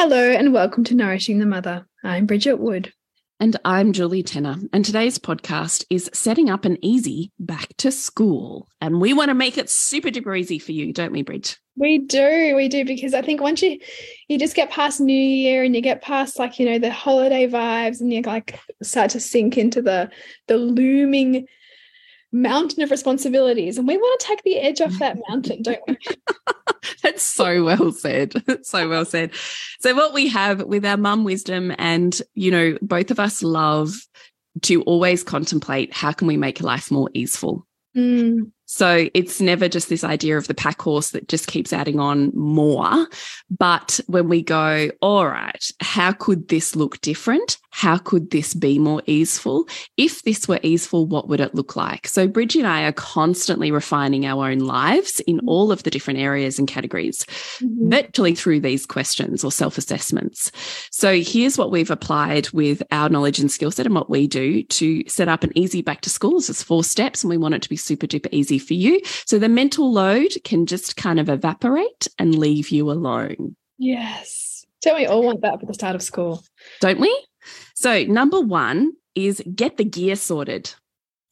Hello, and welcome to Nourishing the Mother. I'm Bridget Wood. And I'm Julie Tenner. And today's podcast is setting up an easy back to school. And we want to make it super duper easy for you, don't we, Bridge? We do, we do, because I think once you you just get past New Year and you get past like, you know, the holiday vibes and you like start to sink into the the looming mountain of responsibilities. And we want to take the edge off that mountain, don't we? That's so well said. so well said. So, what we have with our mum wisdom, and you know, both of us love to always contemplate how can we make life more easeful. Mm. So it's never just this idea of the pack horse that just keeps adding on more. But when we go, all right, how could this look different? How could this be more easeful? If this were easeful, what would it look like? So Bridgie and I are constantly refining our own lives in mm-hmm. all of the different areas and categories, mm-hmm. virtually through these questions or self assessments. So here's what we've applied with our knowledge and skill set and what we do to set up an easy back to school. It's four steps and we want it to be super duper easy for you. So the mental load can just kind of evaporate and leave you alone. Yes. Don't we all want that for the start of school? Don't we? So, number one is get the gear sorted.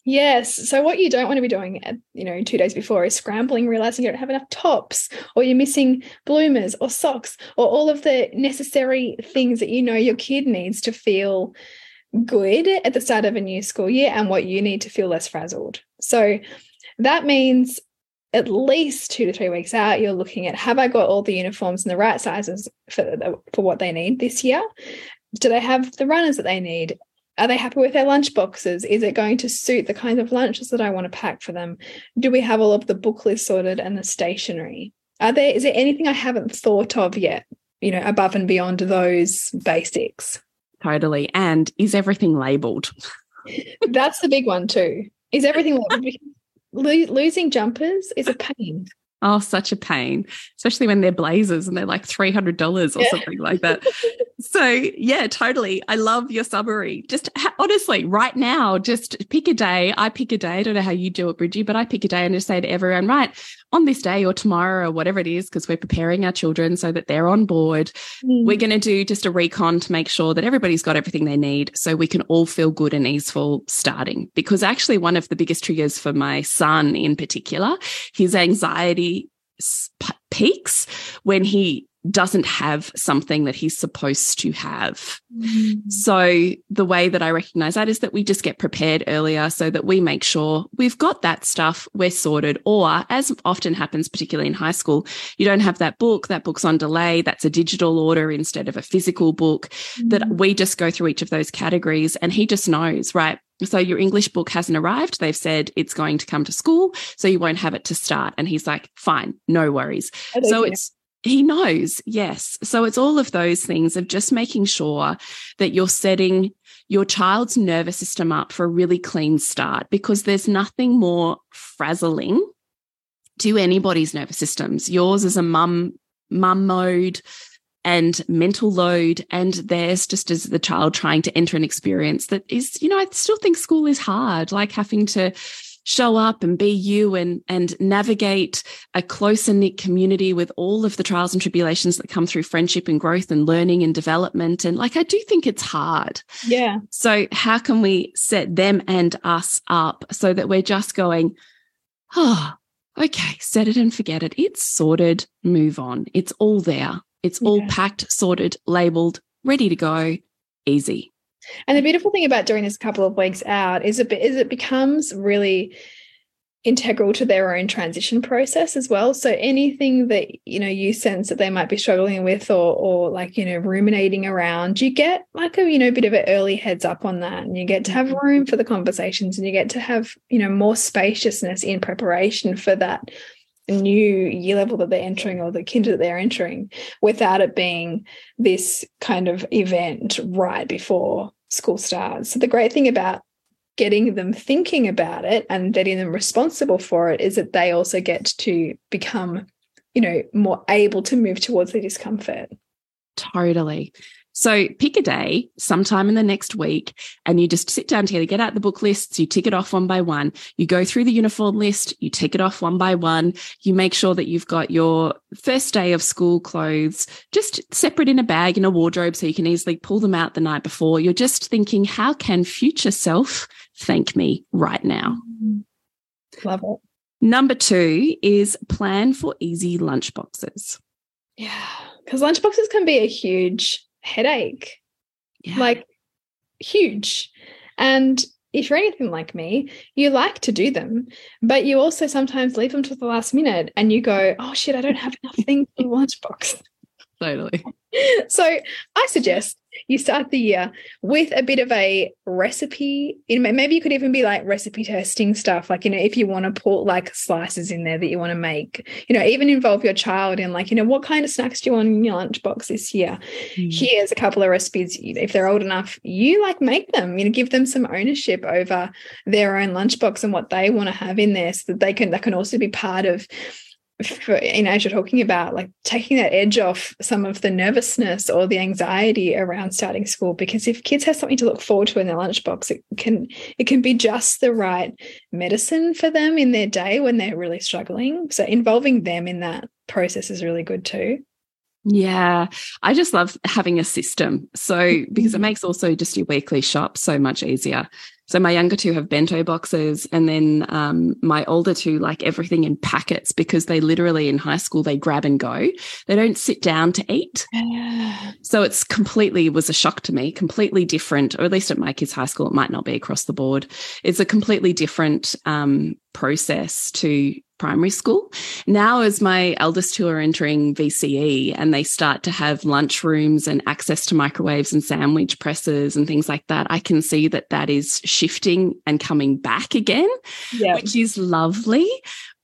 Yes. So what you don't want to be doing, uh, you know, two days before is scrambling, realizing you don't have enough tops, or you're missing bloomers or socks, or all of the necessary things that you know your kid needs to feel good at the start of a new school year, and what you need to feel less frazzled. So that means at least two to three weeks out, you're looking at have I got all the uniforms in the right sizes for, the, for what they need this year? Do they have the runners that they need? Are they happy with their lunch boxes? Is it going to suit the kinds of lunches that I want to pack for them? Do we have all of the book list sorted and the stationery? Are there is there anything I haven't thought of yet, you know, above and beyond those basics? Totally. And is everything labeled? That's the big one too. Is everything labeled? Lo losing jumpers is a pain. Oh, such a pain, especially when they're blazers and they're like $300 or yeah. something like that. so, yeah, totally. I love your summary. Just honestly, right now, just pick a day. I pick a day. I don't know how you do it, Bridgie, but I pick a day and just say to everyone, right, on this day or tomorrow or whatever it is, because we're preparing our children so that they're on board, mm. we're going to do just a recon to make sure that everybody's got everything they need so we can all feel good and easeful starting. Because actually, one of the biggest triggers for my son in particular, his anxiety peaks when he doesn't have something that he's supposed to have. Mm. So, the way that I recognize that is that we just get prepared earlier so that we make sure we've got that stuff, we're sorted. Or, as often happens, particularly in high school, you don't have that book, that book's on delay, that's a digital order instead of a physical book, mm. that we just go through each of those categories and he just knows, right? So your English book hasn't arrived. They've said it's going to come to school, so you won't have it to start. And he's like, fine, no worries. So it's, he knows, yes. So it's all of those things of just making sure that you're setting your child's nervous system up for a really clean start because there's nothing more frazzling to anybody's nervous systems. Yours is a mum, mum mode and mental load and there's just as the child trying to enter an experience that is you know i still think school is hard like having to show up and be you and and navigate a closer knit community with all of the trials and tribulations that come through friendship and growth and learning and development. And like I do think it's hard. Yeah. So how can we set them and us up so that we're just going oh okay set it and forget it. It's sorted. Move on. It's all there it's all yeah. packed sorted labeled ready to go easy and the beautiful thing about doing this couple of weeks out is it is it becomes really integral to their own transition process as well. So anything that you know you sense that they might be struggling with or or like you know ruminating around, you get like a you know bit of an early heads up on that, and you get to have mm-hmm. room for the conversations, and you get to have you know more spaciousness in preparation for that new year level that they're entering or the kinder that they're entering without it being this kind of event right before school starts. So the great thing about getting them thinking about it and getting them responsible for it is that they also get to become, you know, more able to move towards the discomfort. Totally. So pick a day sometime in the next week and you just sit down together, get out the book lists, you tick it off one by one. You go through the uniform list, you tick it off one by one. You make sure that you've got your first day of school clothes just separate in a bag in a wardrobe so you can easily pull them out the night before. You're just thinking, how can future self thank me right now? Love it. Number two is plan for easy lunch boxes. Yeah, because lunch boxes can be a huge headache. Yeah. Like huge. And if you're anything like me, you like to do them, but you also sometimes leave them to the last minute and you go, oh shit, I don't have enough things for the lunchbox. Totally. so I suggest you start the year with a bit of a recipe. Maybe you could even be like recipe testing stuff. Like, you know, if you want to put like slices in there that you want to make, you know, even involve your child in like, you know, what kind of snacks do you want in your lunchbox this year? Mm. Here's a couple of recipes. If they're old enough, you like make them, you know, give them some ownership over their own lunchbox and what they want to have in there so that they can, that can also be part of for, you know, as you're talking about, like taking that edge off some of the nervousness or the anxiety around starting school. Because if kids have something to look forward to in their lunchbox, it can it can be just the right medicine for them in their day when they're really struggling. So involving them in that process is really good too. Yeah, I just love having a system. So, because it mm-hmm. makes also just your weekly shop so much easier. So my younger two have bento boxes, and then um, my older two like everything in packets because they literally in high school they grab and go. They don't sit down to eat. So it's completely was a shock to me, completely different, or at least at my kids' high school, it might not be across the board. It's a completely different um, process to primary school. Now, as my eldest two are entering VCE and they start to have lunch rooms and access to microwaves and sandwich presses and things like that, I can see that that is shifting and coming back again, which is lovely.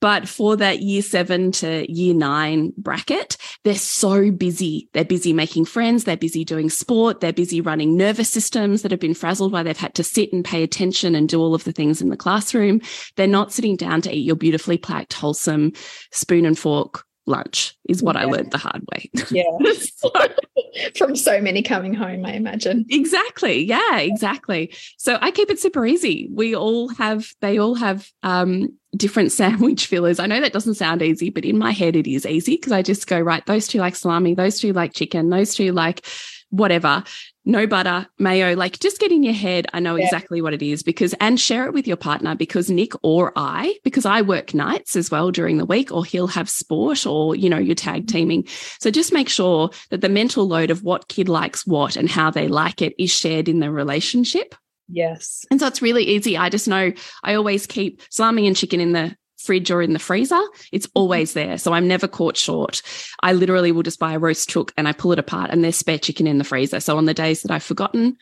But for that year seven to year nine bracket, they're so busy. They're busy making friends. They're busy doing sport. They're busy running nervous systems that have been frazzled while they've had to sit and pay attention and do all of the things in the classroom. They're not sitting down to eat your beautifully packed, wholesome spoon and fork lunch is what yeah. I learned the hard way. Yeah. so, From so many coming home, I imagine. Exactly. Yeah, exactly. So I keep it super easy. We all have, they all have um, different sandwich fillers. I know that doesn't sound easy, but in my head it is easy because I just go, right, those two like salami, those two like chicken, those two like whatever no butter, mayo, like just get in your head. I know yeah. exactly what it is because, and share it with your partner because Nick or I, because I work nights as well during the week, or he'll have sport or, you know, you're tag mm-hmm. teaming. So just make sure that the mental load of what kid likes what and how they like it is shared in the relationship. Yes. And so it's really easy. I just know I always keep salami and chicken in the fridge or in the freezer, it's mm-hmm. always there. So I'm never caught short. I literally will just buy a roast chook and I pull it apart and there's spare chicken in the freezer. So on the days that I've forgotten,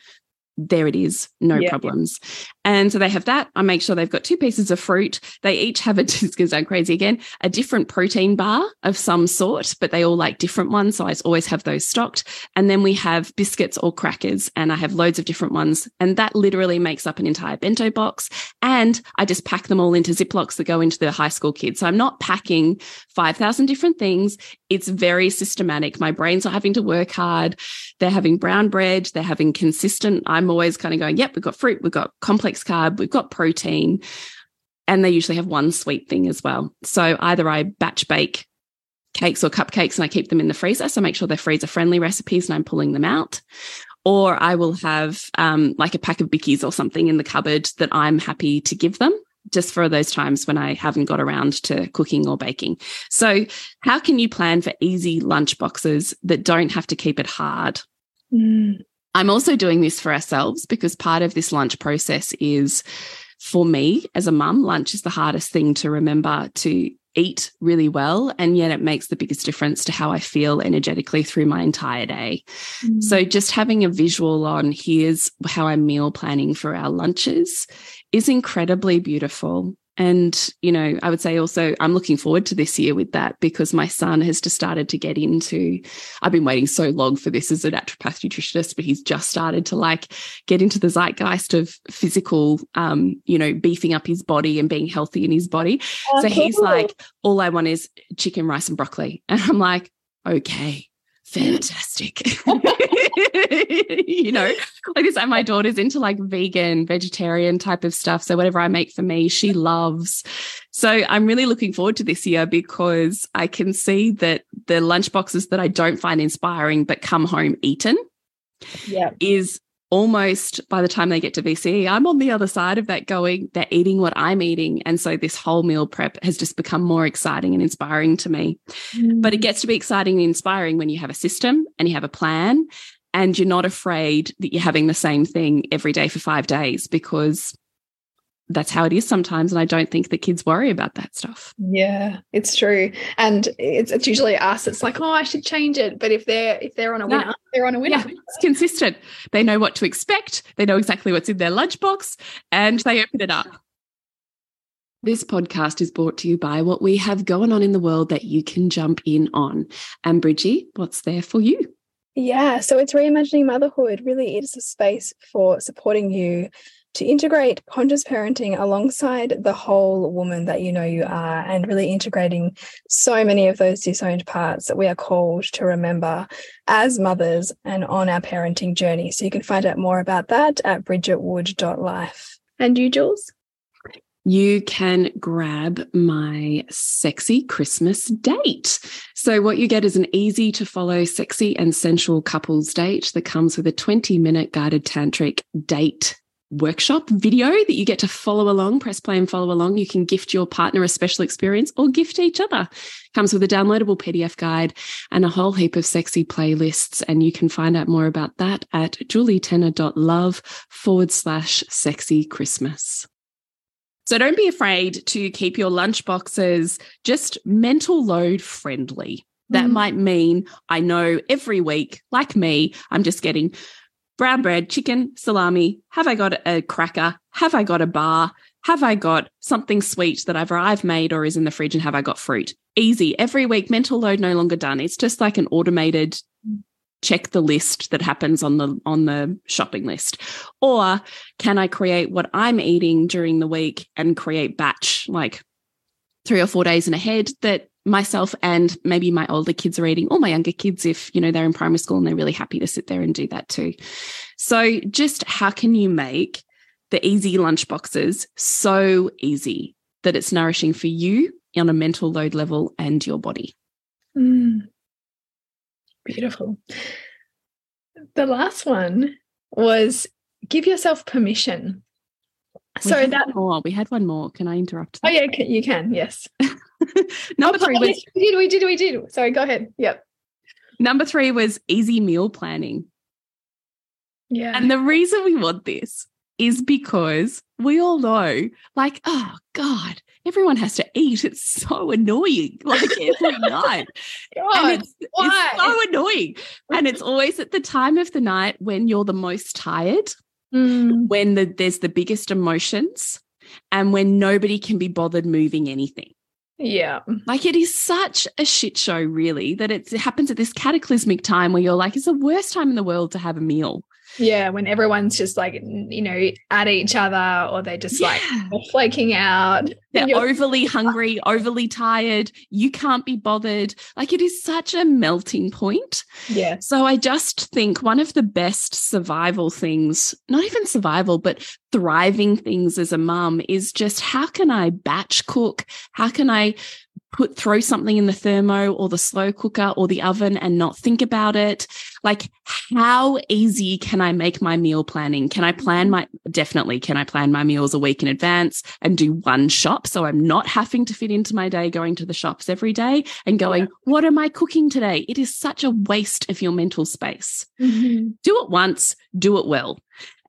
there it is, no yeah. problems. And so they have that. I make sure they've got two pieces of fruit. They each have a, it's going to sound crazy again, a different protein bar of some sort, but they all like different ones. So I always have those stocked. And then we have biscuits or crackers, and I have loads of different ones. And that literally makes up an entire bento box. And I just pack them all into Ziplocs that go into the high school kids. So I'm not packing 5,000 different things. It's very systematic. My brains are having to work hard. They're having brown bread. They're having consistent. I'm always kind of going, yep, we've got fruit, we've got complex carb, we've got protein. and they usually have one sweet thing as well. So either I batch bake cakes or cupcakes and I keep them in the freezer. So make sure they're freezer friendly recipes and I'm pulling them out. Or I will have um, like a pack of bickies or something in the cupboard that I'm happy to give them just for those times when I haven't got around to cooking or baking. So, how can you plan for easy lunch boxes that don't have to keep it hard? Mm. I'm also doing this for ourselves because part of this lunch process is for me as a mum, lunch is the hardest thing to remember to eat really well. And yet it makes the biggest difference to how I feel energetically through my entire day. Mm. So just having a visual on here's how I'm meal planning for our lunches is incredibly beautiful. And, you know, I would say also, I'm looking forward to this year with that because my son has just started to get into, I've been waiting so long for this as a naturopath nutritionist, but he's just started to like get into the zeitgeist of physical, um, you know, beefing up his body and being healthy in his body. So he's like, all I want is chicken, rice, and broccoli. And I'm like, okay, fantastic. you know, like this, and my daughter's into like vegan, vegetarian type of stuff. So whatever I make for me, she loves. So I'm really looking forward to this year because I can see that the lunchboxes that I don't find inspiring but come home eaten yeah. is almost by the time they get to VCE, I'm on the other side of that going, they're eating what I'm eating. And so this whole meal prep has just become more exciting and inspiring to me. Mm. But it mm. gets to be exciting and inspiring when you have a system and you have a plan and you're not afraid that you're having the same thing every day for five days because that's how it is sometimes and i don't think that kids worry about that stuff yeah it's true and it's, it's usually us it's like oh i should change it but if they're if they're on a winner no. they're on a winner yeah, it's consistent they know what to expect they know exactly what's in their lunchbox and they open it up this podcast is brought to you by what we have going on in the world that you can jump in on. And Bridgie, what's there for you? Yeah, so it's reimagining motherhood. Really, it is a space for supporting you to integrate conscious parenting alongside the whole woman that you know you are and really integrating so many of those disowned parts that we are called to remember as mothers and on our parenting journey. So you can find out more about that at bridgetwood.life. And you, Jules? you can grab my sexy Christmas date. So, what you get is an easy to follow, sexy and sensual couples date that comes with a 20 minute guided tantric date workshop video that you get to follow along, press play and follow along. You can gift your partner a special experience or gift each other. Comes with a downloadable PDF guide and a whole heap of sexy playlists. And you can find out more about that at julietenner.love forward slash sexy Christmas. So don't be afraid to keep your lunchboxes just mental load friendly. That mm. might mean I know every week, like me, I'm just getting brown bread, chicken, salami. Have I got a cracker? Have I got a bar? Have I got something sweet that either I've made or is in the fridge? And have I got fruit? Easy. Every week, mental load no longer done. It's just like an automated check the list that happens on the on the shopping list or can i create what i'm eating during the week and create batch like three or four days in ahead that myself and maybe my older kids are eating or my younger kids if you know they're in primary school and they're really happy to sit there and do that too so just how can you make the easy lunch boxes so easy that it's nourishing for you on a mental load level and your body mm. beautiful the last one was give yourself permission so that more. We had one more. Can I interrupt? That? Oh yeah, you can. Yes. Number oh, three was we did. We did. We did. Sorry. Go ahead. Yep. Number three was easy meal planning. Yeah. And the reason we want this is because we all know, like, oh God, everyone has to eat. It's so annoying, like every night. God, and it's, it's so annoying. And it's always at the time of the night when you're the most tired mm. when the, there's the biggest emotions and when nobody can be bothered moving anything. Yeah. Like it is such a shit show, really, that it happens at this cataclysmic time where you're like, it's the worst time in the world to have a meal. Yeah, when everyone's just like, you know, at each other or they're just yeah. like flaking out. They're overly ah. hungry, overly tired. You can't be bothered. Like it is such a melting point. Yeah. So I just think one of the best survival things, not even survival, but thriving things as a mum is just how can I batch cook? How can I put throw something in the thermo or the slow cooker or the oven and not think about it. Like how easy can i make my meal planning? Can i plan my definitely can i plan my meals a week in advance and do one shop so i'm not having to fit into my day going to the shops every day and going yeah. what am i cooking today? It is such a waste of your mental space. Mm -hmm. do it once do it well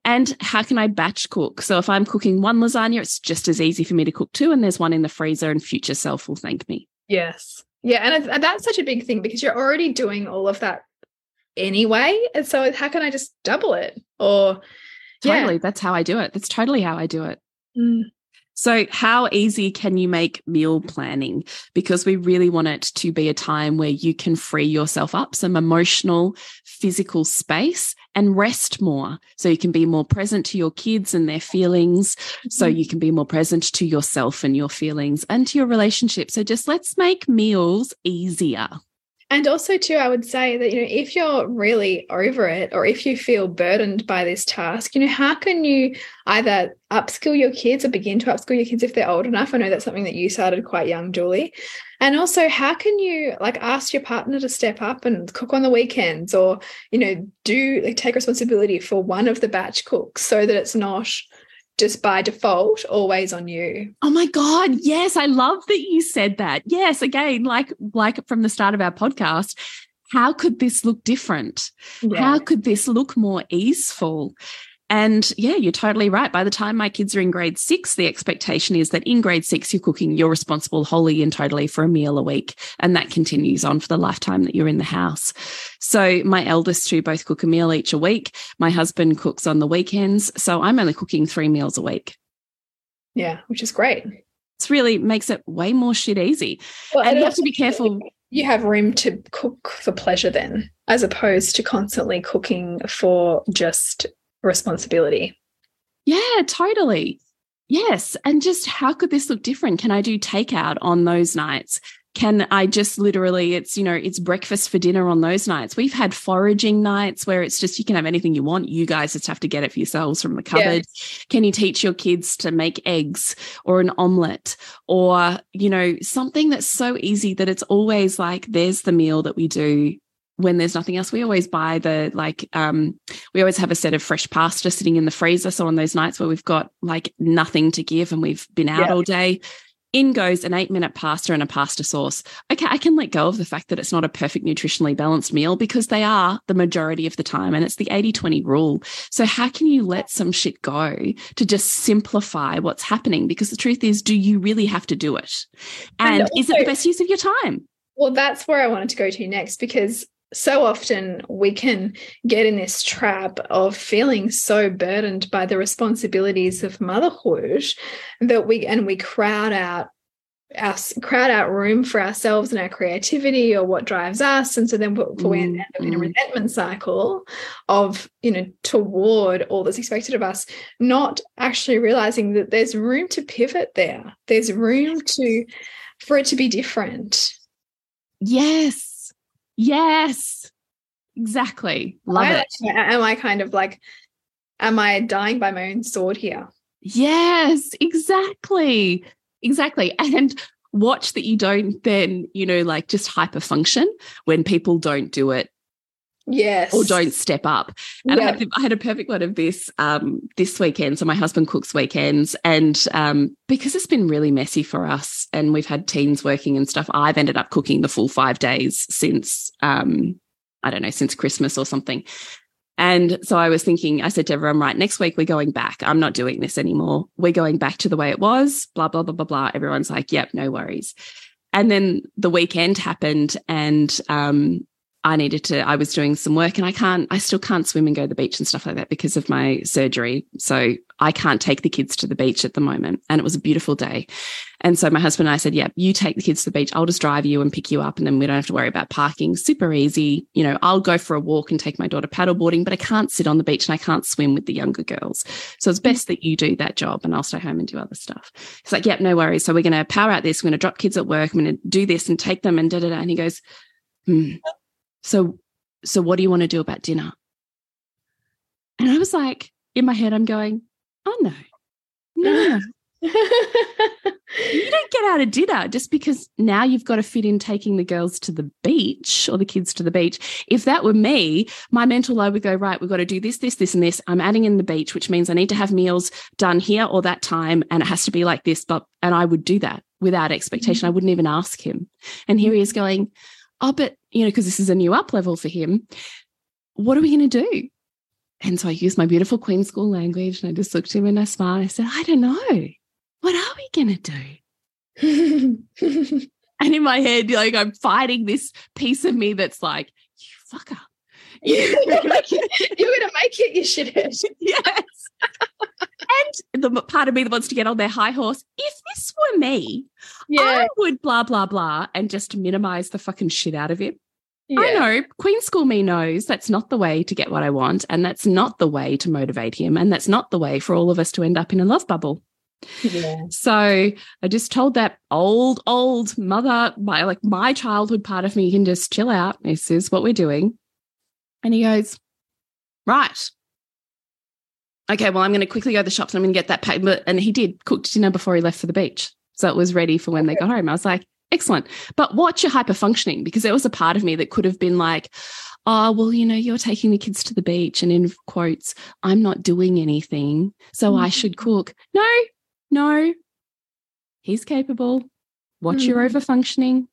and how can I batch cook? So if I'm cooking one lasagna, it's just as easy for me to cook two, and there's one in the freezer, and future self will thank me. Yes. Yeah. And that's such a big thing because you're already doing all of that anyway. And so how can I just double it? Or totally, yeah. that's how I do it. That's totally how I do it. Mm. So, how easy can you make meal planning? Because we really want it to be a time where you can free yourself up some emotional, physical space and rest more. So, you can be more present to your kids and their feelings. So, mm-hmm. you can be more present to yourself and your feelings and to your relationship. So, just let's make meals easier. And also, too, I would say that, you know, if you're really over it or if you feel burdened by this task, you know, how can you either upskill your kids or begin to upskill your kids if they're old enough? I know that's something that you started quite young, Julie. And also, how can you like ask your partner to step up and cook on the weekends or, you know, do like take responsibility for one of the batch cooks so that it's not just by default always on you. Oh my god, yes, I love that you said that. Yes, again, like like from the start of our podcast, how could this look different? Yeah. How could this look more easeful? And yeah, you're totally right. By the time my kids are in grade six, the expectation is that in grade six, you're cooking, you're responsible wholly and totally for a meal a week. And that continues on for the lifetime that you're in the house. So my eldest two both cook a meal each a week. My husband cooks on the weekends. So I'm only cooking three meals a week. Yeah, which is great. It's really makes it way more shit easy. Well, and you have to be careful. You have room to cook for pleasure then, as opposed to constantly cooking for just responsibility. Yeah, totally. Yes. And just how could this look different? Can I do takeout on those nights? Can I just literally, it's, you know, it's breakfast for dinner on those nights. We've had foraging nights where it's just, you can have anything you want. You guys just have to get it for yourselves from the cupboard. Yeah. Can you teach your kids to make eggs or an omelette or, you know, something that's so easy that it's always like, there's the meal that we do when there's nothing else, we always buy the like um we always have a set of fresh pasta sitting in the freezer. So on those nights where we've got like nothing to give and we've been out yeah. all day, in goes an eight minute pasta and a pasta sauce. Okay, I can let go of the fact that it's not a perfect nutritionally balanced meal because they are the majority of the time and it's the 80 20 rule. So, how can you let some shit go to just simplify what's happening? Because the truth is, do you really have to do it? And, and also, is it the best use of your time? Well, that's where I wanted to go to next because so often we can get in this trap of feeling so burdened by the responsibilities of motherhood that we and we crowd out our crowd out room for ourselves and our creativity or what drives us. And so then we mm, end up in a mm. resentment cycle of you know toward all that's expected of us not actually realizing that there's room to pivot there. There's room to for it to be different. Yes Yes, exactly. Love I, it. Am I kind of like, am I dying by my own sword here? Yes, exactly. Exactly. And watch that you don't then, you know, like just hyper function when people don't do it yes or don't step up and yeah. I, had, I, had, a perfect one of this um this weekend so my husband cooks weekends and um because it's been really messy for us and we've had teens working and stuff i've ended up cooking the full five days since um i don't know since christmas or something and so I was thinking, I said to everyone, right, next week we're going back. I'm not doing this anymore. We're going back to the way it was, blah, blah, blah, blah, blah. Everyone's like, yep, no worries. And then the weekend happened and um, I needed to, I was doing some work and I can't, I still can't swim and go to the beach and stuff like that because of my surgery. So I can't take the kids to the beach at the moment. And it was a beautiful day. And so my husband and I said, yeah, you take the kids to the beach. I'll just drive you and pick you up. And then we don't have to worry about parking. Super easy. You know, I'll go for a walk and take my daughter paddleboarding, but I can't sit on the beach and I can't swim with the younger girls. So it's best that you do that job and I'll stay home and do other stuff. He's like, yep, no worries. So we're going to power out this. We're going to drop kids at work. I'm going to do this and take them and da da da. And he goes, hmm so so what do you want to do about dinner and i was like in my head i'm going oh no no you don't get out of dinner just because now you've got to fit in taking the girls to the beach or the kids to the beach. If that were me, my mental load would go, right, we've got to do this, this, this, and this. I'm adding in the beach, which means I need to have meals done here or that time. And it has to be like this. But, and I would do that without expectation. Mm -hmm. I wouldn't even ask him. And here he is going, oh, but, you know, because this is a new up level for him, what are we going to do? And so I used my beautiful Queen School language and I just looked at him and I smiled. And I said, I don't know. What are we going to do? and in my head, like I'm fighting this piece of me that's like, you fucker. You're gonna make it, you're gonna make it, you shithead. yes. and the part of me that wants to get on their high horse, if this were me, yeah. I would blah, blah, blah, and just minimize the fucking shit out of him. Yeah. I know Queen School me knows that's not the way to get what I want, and that's not the way to motivate him, and that's not the way for all of us to end up in a love bubble. Yeah. So I just told that old, old mother, my like my childhood part of me can just chill out. This is what we're doing. And he goes, Right, okay, well, I'm going to quickly go to the shops and I'm going to get that paid. And he did cooked dinner before he left for the beach. So it was ready for when they got home. I was like, excellent. But watch your hyper functioning because there was a part of me that could have been like, oh, well, you know, you're taking the kids to the beach and in quotes, I'm not doing anything. So mm. I should cook. No, no, he's capable. Watch mm your over functioning.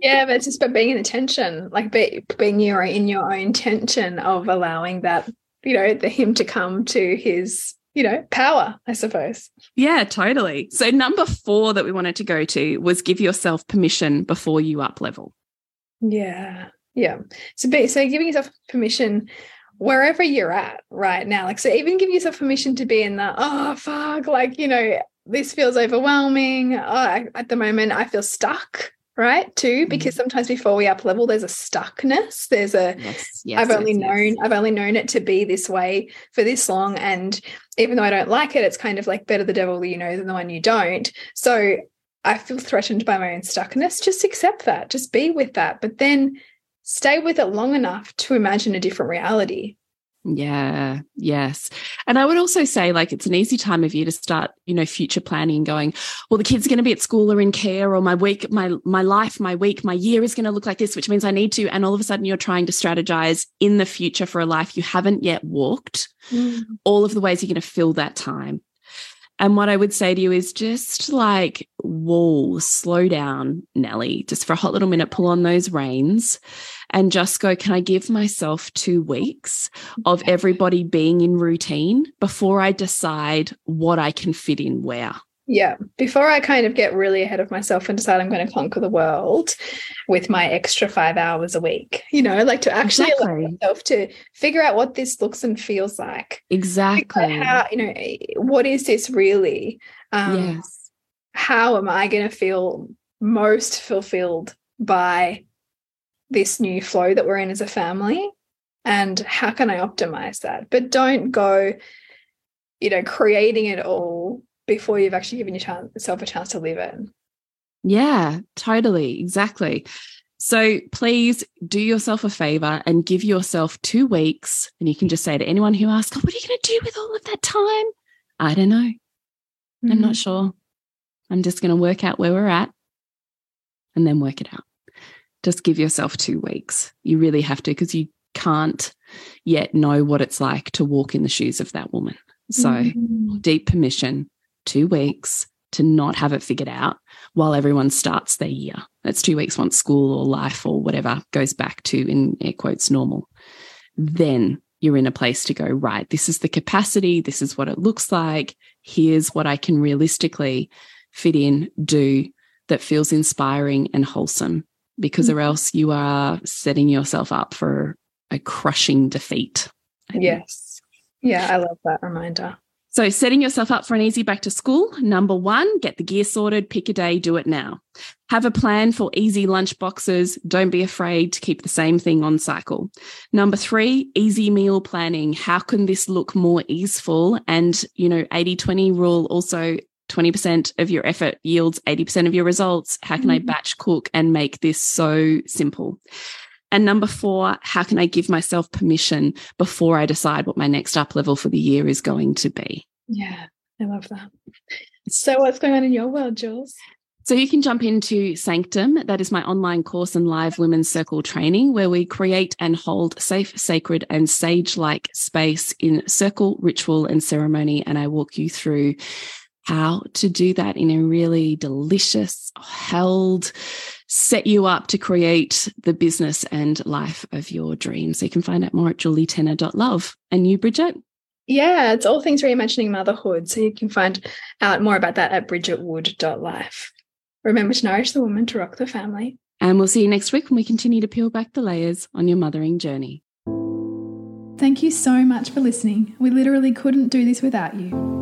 yeah, but it's just about being in attention, like be, being your in your own tension of allowing that you know, the him to come to his, you know, power, I suppose. Yeah, totally. So number four that we wanted to go to was give yourself permission before you up level. Yeah. Yeah. So be, so giving yourself permission wherever you're at right now. Like so even give yourself permission to be in the oh fuck, like, you know, this feels overwhelming. Oh, I, at the moment I feel stuck right too because mm. sometimes before we up level there's a stuckness there's a yes, yes, i've only yes, known i've only known it to be this way for this long and even though i don't like it it's kind of like better the devil you know than the one you don't. So i feel threatened by my own stuckness. Just accept that. Just be with that. But then stay with it long enough to imagine a different reality yeah, yes. And I would also say, like, it's an easy time of year to start, you know, future planning, and going, well, the kid's are going to be at school or in care, or my week, my my life, my week, my year is going to look like this, which means I need to. And all of a sudden, you're trying to strategize in the future for a life you haven't yet walked, mm. all of the ways you're going to fill that time. And what I would say to you is just like, whoa, slow down, Nelly, just for a hot little minute, pull on those reins and just go, can I give myself two weeks of everybody being in routine before I decide what I can fit in where? Yeah. Before I kind of get really ahead of myself and decide I'm going to conquer the world with my extra five hours a week, you know, like to actually exactly. allow myself to figure out what this looks and feels like. Exactly. How, you know, what is this really? Um, yes. How am I going to feel most fulfilled by this new flow that we're in as a family? And how can I optimize that? But don't go, you know, creating it all before you've actually given yourself a chance to live it. Yeah, totally. Exactly. So please do yourself a favor and give yourself two weeks. And you can just say to anyone who asks, oh, What are you going to do with all of that time? I don't know. Mm -hmm. I'm not mm-hmm. sure. I'm just going to work out where we're at and then work it out. Just give yourself two weeks. You really have to because you can't yet know what it's like to walk in the shoes of that woman. So, mm -hmm. deep permission two weeks to not have it figured out while everyone starts their year. That's two weeks once school or life or whatever goes back to, in air quotes, normal. Then you're in a place to go, right, this is the capacity, this is what it looks like, here's what I can realistically fit in, do that feels inspiring and wholesome because mm or else you are setting yourself up for a crushing defeat. Yes. Yeah, I love that reminder. So, setting yourself up for an easy back to school. Number one, get the gear sorted, pick a day, do it now. Have a plan for easy lunch boxes. Don't be afraid to keep the same thing on cycle. Number three, easy meal planning. How can this look more easeful? And, you know, 80 20 rule also 20% of your effort yields 80% of your results. How can mm -hmm. I mm-hmm. batch cook and make this so simple? And number four, how can I give myself permission before I decide what my next up level for the year is going to be? Yeah, I love that. So, what's going on in your world, Jules? So you can jump into Sanctum. That is my online course and live women's circle training where we create and hold safe, sacred and sage-like space in circle, ritual and ceremony. And I walk you through how to do that in a really delicious, held, set you up to create the business and life of your dreams. So you can find out more at julietenner.love. And you, Bridget? Yeah, it's all things reimagining motherhood. So you can find out more about that at bridgetwood.life. Remember to nourish the woman to rock the family. And we'll see you next week when we continue to peel back the layers on your mothering journey. Thank you so much for listening. We literally couldn't do this without you.